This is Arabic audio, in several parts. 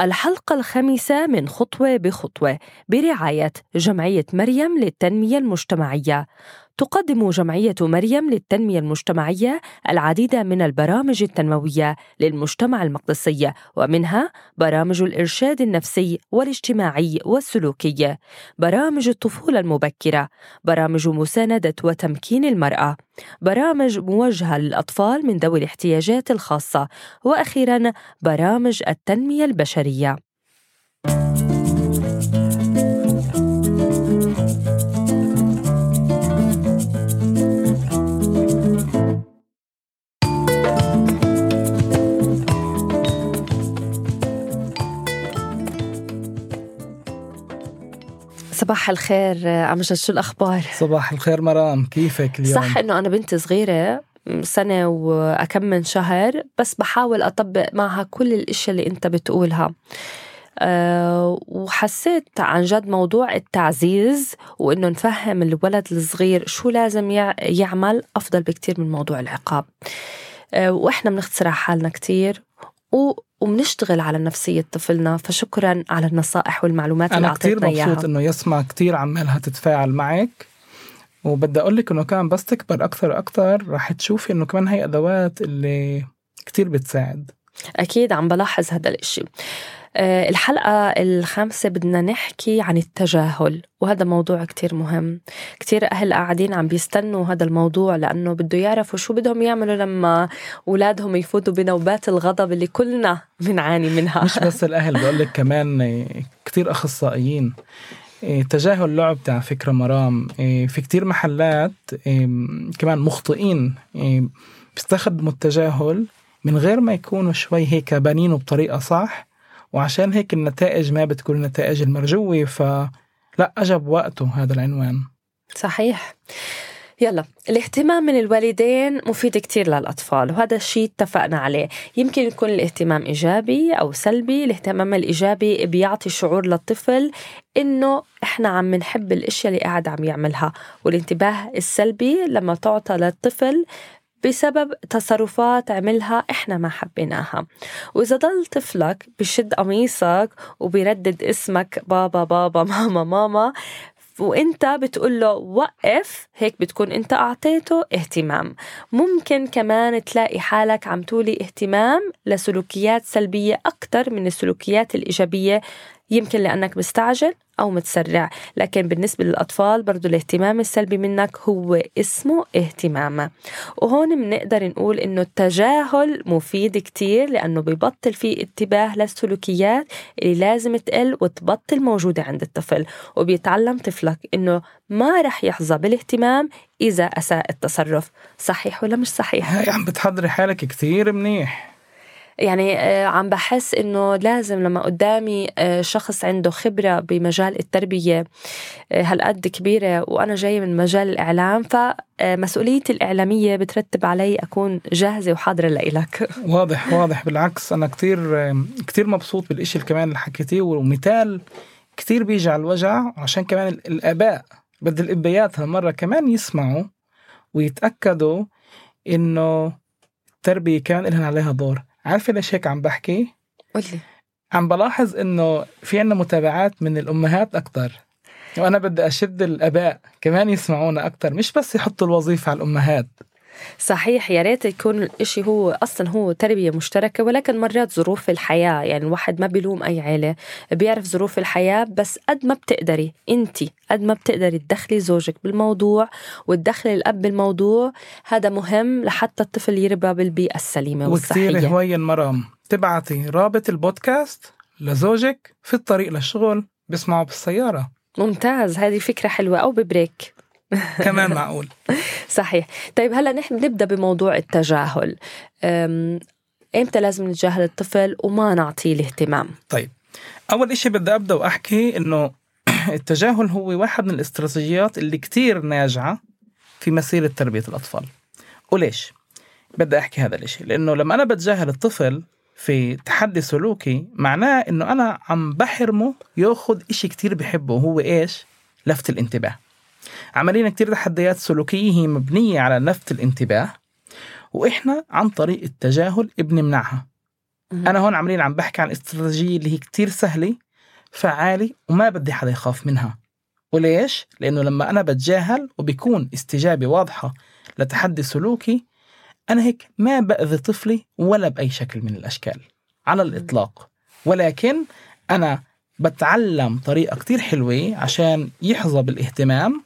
الحلقة الخامسة من خطوة بخطوة برعاية جمعية مريم للتنمية المجتمعية. تقدم جمعية مريم للتنمية المجتمعية العديد من البرامج التنموية للمجتمع المقدسي ومنها برامج الإرشاد النفسي والاجتماعي والسلوكي، برامج الطفولة المبكرة، برامج مساندة وتمكين المرأة، برامج موجهة للأطفال من ذوي الاحتياجات الخاصة، وأخيرا برامج التنمية البشرية. صباح الخير أمجد شو الأخبار؟ صباح الخير مرام كيفك اليوم؟ صح إنه أنا بنت صغيرة سنة وأكم من شهر بس بحاول أطبق معها كل الأشياء اللي أنت بتقولها أه وحسيت عن جد موضوع التعزيز وإنه نفهم الولد الصغير شو لازم يعمل أفضل بكتير من موضوع العقاب أه وإحنا بنختصر حالنا كتير وبنشتغل على نفسية طفلنا. فشكرا على النصائح والمعلومات اللي أعطيتنا إياها. أنا كتير مبسوط إنه يسمع كتير عمالها تتفاعل معك. وبدي أقول لك إنه كمان بس تكبر أكثر أكثر رح تشوفي إنه كمان هي أدوات اللي كتير بتساعد. أكيد عم بلاحظ هذا الإشي. الحلقة الخامسة بدنا نحكي عن التجاهل وهذا موضوع كتير مهم. كتير أهل قاعدين عم بيستنوا هذا الموضوع لأنه بده يعرفوا شو بدهم يعملوا لما أولادهم يفوتوا بنوبات الغضب اللي كلنا بنعاني منها. مش بس الأهل بقول لك كمان كتير أخصائيين. إيه، تجاهل لعب على فكرة مرام. إيه، في كتير محلات إيه، كمان مخطئين بيستخدموا التجاهل من غير ما يكونوا شوي هيك بانينه بطريقة صح. وعشان هيك النتائج ما بتكون النتائج المرجوة فلا أجب وقته هذا العنوان. صحيح. يلا الاهتمام من الوالدين مفيد كتير للأطفال وهذا الشيء اتفقنا عليه. يمكن يكون الاهتمام إيجابي أو سلبي الاهتمام الإيجابي بيعطي شعور للطفل إنه إحنا عم نحب الأشياء اللي قاعد عم يعملها والانتباه السلبي لما تعطى للطفل بسبب تصرفات عملها إحنا ما حبيناها. وإذا ضل طفلك بشد قميصك وبيردد اسمك بابا بابا ماما ماما وإنت بتقول له وقف هيك بتكون إنت أعطيته اهتمام. ممكن كمان تلاقي حالك عم تولي اهتمام لسلوكيات سلبية أكثر من السلوكيات الإيجابية يمكن لأنك مستعجل أو متسرع. لكن بالنسبة للأطفال برضو الاهتمام السلبي منك هو اسمه اهتمام. وهون بنقدر نقول إنه التجاهل مفيد كتير لأنه ببطل فيه انتباه للسلوكيات اللي لازم تقل وتبطل موجودة عند الطفل. وبيتعلم طفلك إنه ما رح يحظى بالاهتمام إذا أساء التصرف. صحيح ولا مش صحيح؟ هاي عم بتحضري حالك كتير منيح. يعني آه، عم بحس إنه لازم لما قدامي آه، شخص عنده خبرة بمجال التربية آه، هالقد كبيرة وأنا جاي من مجال الإعلام فمسؤوليتي الإعلامية بترتب علي أكون جاهزة وحاضرة لإلك. واضح واضح. بالعكس أنا كتير كتير مبسوط بالإشي اللي كمان اللي حكيتيه ومثال كتير بيجي على الوجع عشان كمان الآباء بدي الإبيات هالمرة كمان يسمعوا ويتأكدوا إنه التربية كمان لها عليها دور. عارفه ليش هيك عم بحكي؟ قولي. عم بلاحظ إنه في عنا متابعات من الأمهات أكثر وأنا بدي أشد الأباء كمان يسمعونا أكثر مش بس يحطوا الوظيفة على الأمهات. صحيح يا ريت يكون الإشي هو أصلا هو تربية مشتركة ولكن مرات ظروف الحياة يعني الواحد ما بيلوم أي عيلة بيعرف ظروف الحياة بس قد ما بتقدري أنت قد ما بتقدري تدخلي زوجك بالموضوع وتدخلي الأب بالموضوع هذا مهم لحتى الطفل يربى بالبيئة السليمة والصحية. وكثير هوين مرام. تبعتي رابط البودكاست لزوجك في الطريق للشغل. بسمعه بالسيارة. ممتاز هذه فكرة حلوة أو ببريك. كمان معقول. صحيح. طيب هلا نحن نبدا بموضوع التجاهل. إمتى لازم نتجاهل الطفل وما نعطيه الاهتمام؟ طيب أول إشي بدي أبدأ وأحكي إنه التجاهل هو واحد من الاستراتيجيات اللي كتير ناجعة في مسيرة تربية الأطفال. وليش؟ بدي أحكي هذا الإشي. لأنه لما أنا بتجاهل الطفل في تحدي سلوكي معناه إنه أنا عم بحرمه يأخذ إشي كتير بحبه. وهو إيش؟ لفت الانتباه. عملينا كتير تحديات سلوكية هي مبنية على لفت الانتباه وإحنا عن طريق التجاهل بنمنعها. أنا هون عمليا عم بحكي عن استراتيجية اللي هي كتير سهلة فعالة وما بدي حدا يخاف منها وليش؟ لأنه لما أنا بتجاهل وبيكون استجابة واضحة لتحدي سلوكي أنا هيك ما بأذي طفلي ولا بأي شكل من الأشكال على الإطلاق ولكن أنا بتعلم طريقة كتير حلوة عشان يحظى بالإهتمام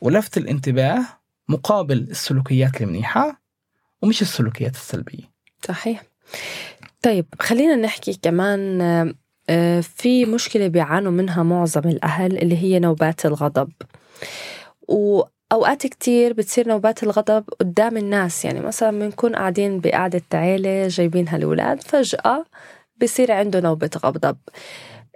ولفت الانتباه مقابل السلوكيات المنيحة ومش السلوكيات السلبية. صحيح. طيب خلينا نحكي كمان آه، في مشكلة بيعانوا منها معظم الأهل اللي هي نوبات الغضب. وأوقات كتير بتصير نوبات الغضب قدام الناس. يعني مثلا بنكون قاعدين بقعدة عيلة جايبين هالولاد فجأة بصير عنده نوبة غضب.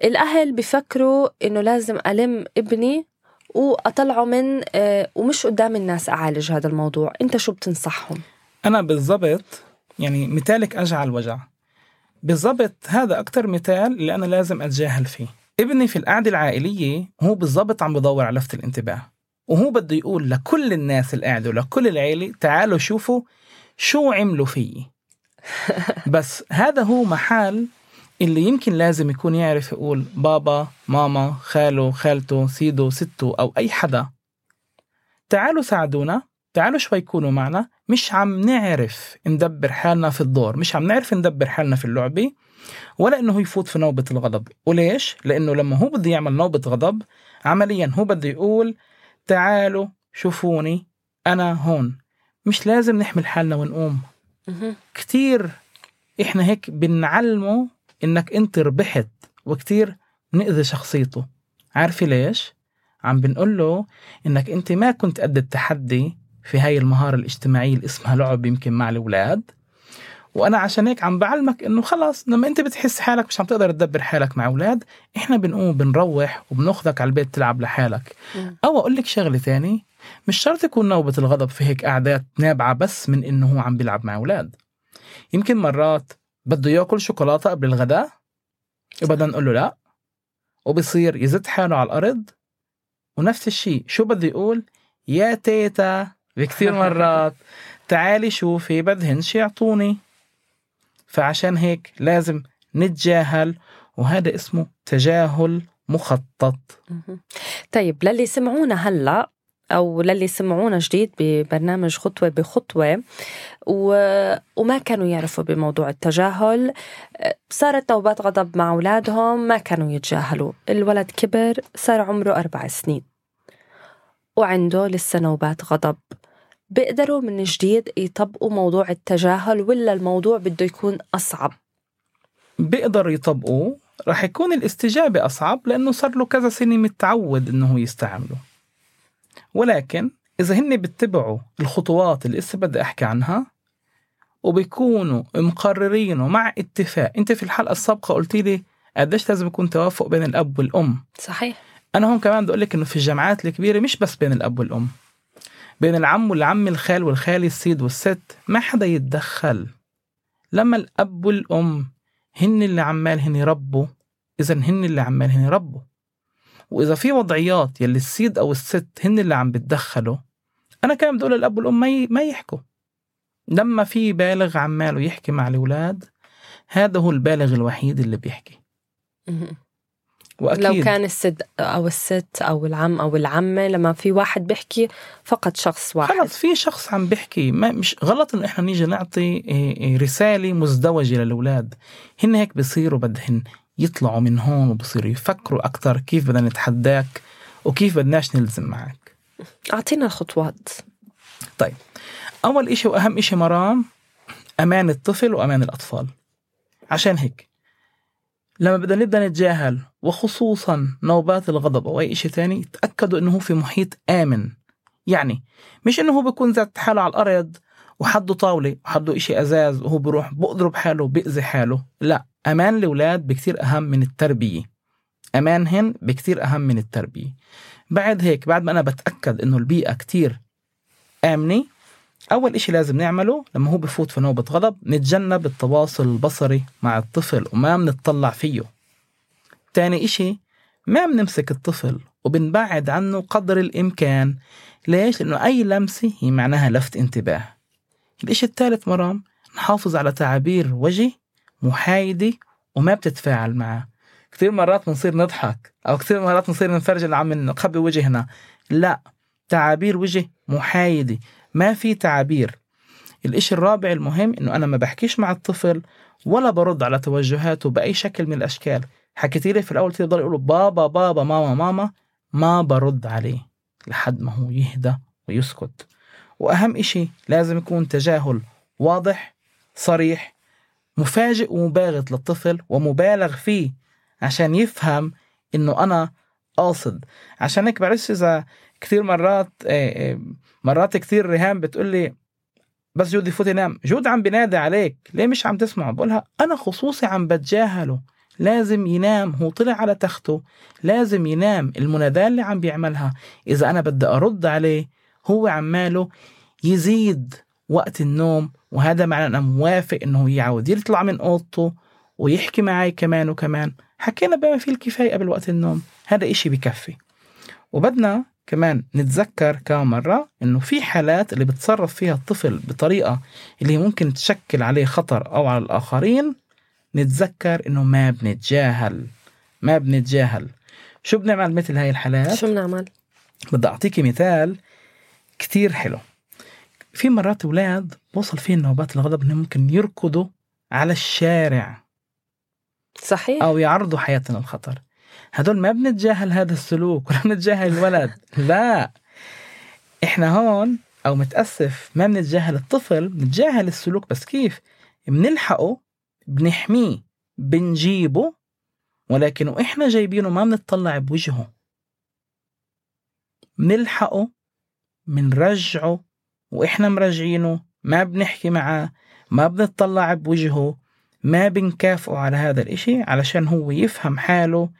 الأهل بفكروا إنه لازم ألم ابني وأطلعه من آه، ومش قدام الناس أعالج هذا الموضوع. أنت شو بتنصحهم؟ أنا بالضبط يعني مثالك أجعل وجع بالضبط هذا أكتر مثال اللي أنا لازم أتجاهل فيه. ابني في القعدة العائلية هو بالضبط عم بدور على لفت الانتباه. وهو بده يقول لكل الناس القاعدة ولكل العيلة تعالوا شوفوا شو عملوا فيي. بس هذا هو محل اللي يمكن لازم يكون يعرف يقول بابا ماما خاله خالته سيدو ستو أو أي حدا. تعالوا ساعدونا تعالوا شوي كونوا معنا. مش عم نعرف ندبر حالنا في الدور مش عم نعرف ندبر حالنا في اللعبة ولا إنه يفوت في نوبة الغضب. وليش؟ لإنه لما هو بده يعمل نوبة غضب عمليا هو بده يقول تعالوا شوفوني أنا هون. مش لازم نحمل حالنا ونقوم. كتير إحنا هيك بنعلمه إنك انت ربحت وكتير نأذي شخصيته عارفة ليش؟ عم بنقول له إنك إنت ما كنت قد التحدي في هاي المهارة الاجتماعية اللي اسمها لعب يمكن مع الأولاد وأنا عشان هيك عم بعلمك إنه خلاص لما أنت بتحس حالك مش عم تقدر تدبر حالك مع أولاد إحنا بنقوم بنروح وبناخذك على البيت تلعب لحالك. أو أقول لك شغلة تاني مش شرط يكون نوبة الغضب في هيك قعدات نابعة بس من إنه هو عم بيلعب مع أولاد يمكن مرات بده ياكل شوكولاتة قبل الغداء وبدنا نقول له لا. وبصير يزت حاله على الأرض. ونفس الشيء شو بده يقول؟ يا تيتا بكثير مرات تعالي شوفي بدهنش يعطوني. فعشان هيك لازم نتجاهل وهذا اسمه تجاهل مخطط. طيب للي سمعونا هلا أو للي سمعونا جديد ببرنامج خطوة بخطوة و... وما كانوا يعرفوا بموضوع التجاهل. صارت نوبات غضب مع أولادهم ما كانوا يتجاهلوا. الولد كبر صار عمره أربع سنين. وعنده لسه نوبات غضب. بيقدروا من جديد يطبقوا موضوع التجاهل ولا الموضوع بده يكون أصعب؟ بيقدروا يطبقوه رح يكون الاستجابة أصعب لأنه صار له كذا سنة متعود إنه هو يستعمله. ولكن إذا هن بيتبعوا الخطوات اللي لسه بدي أحكي عنها وبيكونوا مقررينه مع اتفاق. أنت في الحلقة السابقة قلت لي قديش لازم يكون توافق بين الأب والأم. صحيح. أنا هون كمان بدي أقول لك إنه في الجامعات الكبيرة مش بس بين الأب والأم. بين العم والعم الخال والخالي السيد والست ما حدا يتدخل. لما الأب والأم هن اللي عمال هن يربوا إذا هن اللي عمال هن يربوا. وإذا في وضعيات يلي السيد أو الست هن اللي عم بتدخلوا أنا كمان بدي أقول للأب والأم ما ما يحكوا. لما في بالغ عماله يحكي مع الأولاد هذا هو البالغ الوحيد اللي بيحكي. وأكيد لو كان الست أو الست أو العم أو العمة لما في واحد بيحكي فقط شخص واحد. خلص في شخص عم بيحكي ما مش غلط إنه إحنا نيجي نعطي إيه، إيه، رسالة مزدوجة للأولاد. هن هيك بصيروا بدهن. يطلعوا من هون وبصيروا يفكروا أكثر كيف بدنا نتحداك وكيف بدناش نلزم معك. أعطينا الخطوات طيب أول إشي وأهم إشي مرام أمان الطفل وأمان الأطفال. عشان هيك لما بدنا نبدأ نتجاهل وخصوصا نوبات الغضب أو أي إشي تاني تأكدوا إنه هو في محيط آمن. يعني مش إنه هو بيكون ذات حاله على الأرض وحده طاولة وحده إشي أزاز وهو بيروح بضرب حاله وبيأذي حاله. لا أمان الأولاد بكتير أهم من التربية. امانهن بكتير أهم من التربية. بعد هيك بعد ما أنا بتأكد إنه البيئة كتير آمنة أول إشي لازم نعمله لما هو بفوت في نوبه غضب نتجنب التواصل البصري مع الطفل وما بنطلع فيه. تاني إشي ما بنمسك الطفل وبنبعد عنه قدر الإمكان. ليش؟ لأنه أي لمسة هي معناها لفت انتباه. الإشي الثالث مرام نحافظ على تعابير وجه محايدة وما بتتفاعل معه. كثير مرات بنصير نضحك أو كثير مرات بنصير نفرج اللي عم نخبي وجهنا. لا تعابير وجه محايدة. ما في تعابير. الإشي الرابع المهم إنه أنا ما بحكيش مع الطفل ولا برد على توجهاته بأي شكل من الأشكال. حكيتي لي في الأول تفضل يقولوا بابا بابا ماما ماما. ما برد عليه لحد ما هو يهدى ويسكت. وأهم إشي لازم يكون تجاهل واضح صريح مفاجئ ومباغت للطفل ومبالغ فيه عشان يفهم إنه أنا قاصد. عشان هيك بعرفش إذا كثير مرات آه، آه، مرات كثير ريهام بتقول لي بس جودي فوت ينام جود عم بنادي عليك. ليه مش عم تسمع بقولها أنا خصوصي عم بتجاهله. لازم ينام هو طلع على تخته لازم ينام المناداة اللي عم بيعملها. إذا أنا بدي أرد عليه هو عماله يزيد وقت النوم وهذا معناه أنا موافق إنه يعود يطلع من أوضته ويحكي معي كمان وكمان. حكينا بما فيه الكفاية قبل وقت النوم هذا إشي بكفي. وبدنا كمان نتذكر كم مرة إنه في حالات اللي بتصرف فيها الطفل بطريقة اللي ممكن تشكل عليه خطر أو على الآخرين نتذكر إنه ما بنتجاهل ما بنتجاهل. شو بنعمل مثل هاي الحالات؟ شو بنعمل؟ بدي أعطيكي مثال كتير حلو. في مرات أولاد بوصل فيهم نوبات الغضب إنهم ممكن يركضوا على الشارع. صحيح. أو يعرضوا حياتنا للخطر. هدول ما بنتجاهل هذا السلوك ولا بنتجاهل الولد. لا. إحنا هون أو متأسف ما بنتجاهل الطفل بنتجاهل السلوك. بس كيف؟ بنلحقه بنحميه بنجيبه ولكن وإحنا جايبينه ما بنطلع بوجهه. بنلحقه بنرجعه وإحنا مرجعينه ما بنحكي معاه ما بنطلع بوجهه ما بنكافئه على هذا الإشي علشان هو يفهم حاله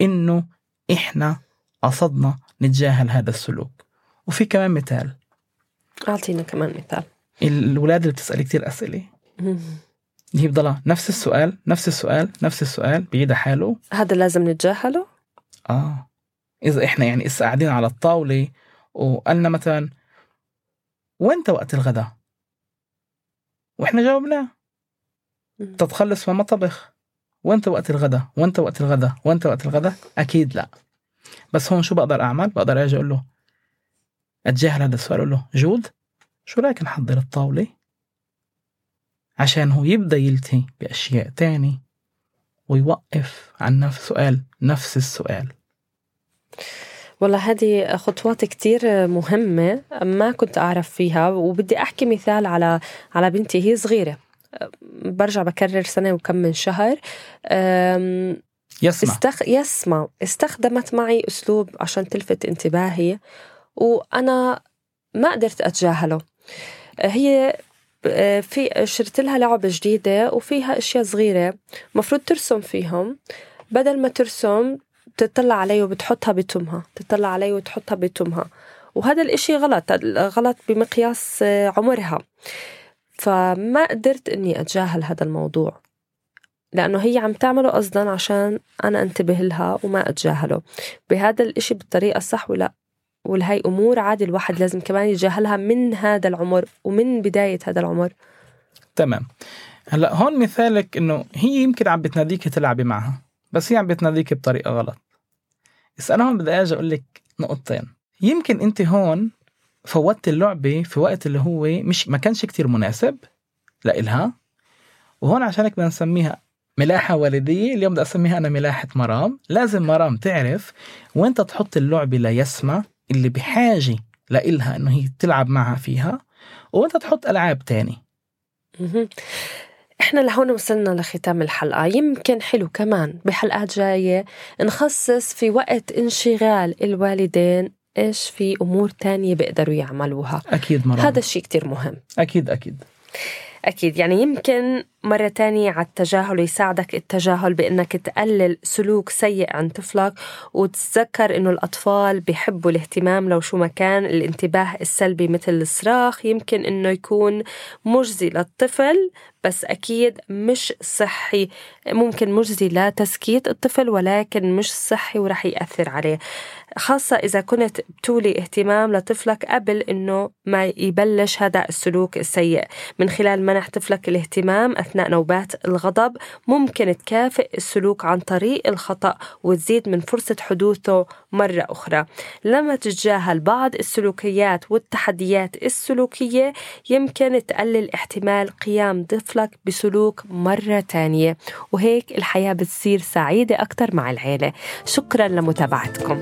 إنه إحنا قصدنا نتجاهل هذا السلوك. وفي كمان مثال. أعطينا كمان مثال. الولاد اللي بتسألي كتير أسئلة. هي بضلها نفس السؤال نفس السؤال نفس السؤال بعيد حاله. هذا لازم نتجاهله؟ آه. إذا إحنا يعني إسا قاعدين على الطاولة وقالنا مثلا وين وقت الغداء؟ وإحنا جاوبناه. تتخلص ما طبخ وانت وقت الغداء؟ وانت وقت الغداء؟ وانت وقت الغداء؟ أكيد لا. بس هون شو بقدر أعمل؟ بقدر أجي أقول له أتجاهل هذا السؤال أقول له جود شو رأيك نحضر الطاولة؟ عشان هو يبدأ يلتهي بأشياء تاني ويوقف عن نفس سؤال نفس السؤال. والله هذه خطوات كتير مهمة ما كنت أعرف فيها وبدي أحكي مثال على على بنتي هي صغيرة. برجع بكرر سنة وكم من شهر. يسمع. استخ... يسمع. استخدمت معي أسلوب عشان تلفت انتباهي وأنا ما قدرت أتجاهله. هي في شرت لها لعبة جديدة وفيها أشياء صغيرة. مفروض ترسم فيهم. بدل ما ترسم تطلع علي وبتحطها بتمها. تطلع علي وتحطها بتمها. وهذا الإشي غلط. غلط بمقياس عمرها. فما قدرت إني أتجاهل هذا الموضوع. لأنه هي عم تعمله قصدا عشان أنا أنتبه لها وما أتجاهله. بهذا الإشي بالطريقة الصح ولا؟ والهي أمور عادي الواحد لازم كمان يتجاهلها من هذا العمر ومن بداية هذا العمر. تمام. هلا هون مثالك إنه هي يمكن عم بتناديك تلعبي معها بس هي عم بتناديك بطريقة غلط. بس أنا هون بدي أجي أقول لك نقطتين. يمكن أنت هون فوتت اللعبة في وقت اللي هو مش ما كانش كتير مناسب لإلها وهون عشانك بدنا نسميها ملاحة والدية اليوم بدي أسميها أنا ملاحة مرام. لازم مرام تعرف وين تحط اللعبة ليسمع اللي بحاجة لإلها إنه هي تلعب معها فيها وانت تحط ألعاب تاني. إحنا لهون وصلنا لختام الحلقة. يمكن حلو كمان بحلقات جاية نخصص في وقت انشغال الوالدين إيش في أمور تانية بيقدروا يعملوها. أكيد مرة. هذا الشيء كتير مهم. أكيد أكيد. أكيد. يعني يمكن مرة تانية على التجاهل يساعدك التجاهل بأنك تقلل سلوك سيء عند طفلك وتتذكر أنه الأطفال بيحبوا الاهتمام لو شو ما كان الانتباه السلبي مثل الصراخ يمكن أنه يكون مجزي للطفل بس أكيد مش صحي. ممكن مجزي لتسكيت الطفل ولكن مش صحي ورح يأثر عليه. خاصة إذا كنت بتولي اهتمام لطفلك قبل إنه ما يبلش هذا السلوك السيء. من خلال منح طفلك الاهتمام أثناء نوبات الغضب ممكن تكافئ السلوك عن طريق الخطأ وتزيد من فرصة حدوثه مرة أخرى. لما تتجاهل بعض السلوكيات والتحديات السلوكية يمكن تقلل احتمال قيام طفلك بسلوك مرة تانية. وهيك الحياة بتصير سعيدة أكتر مع العيلة. شكرا لمتابعتكم.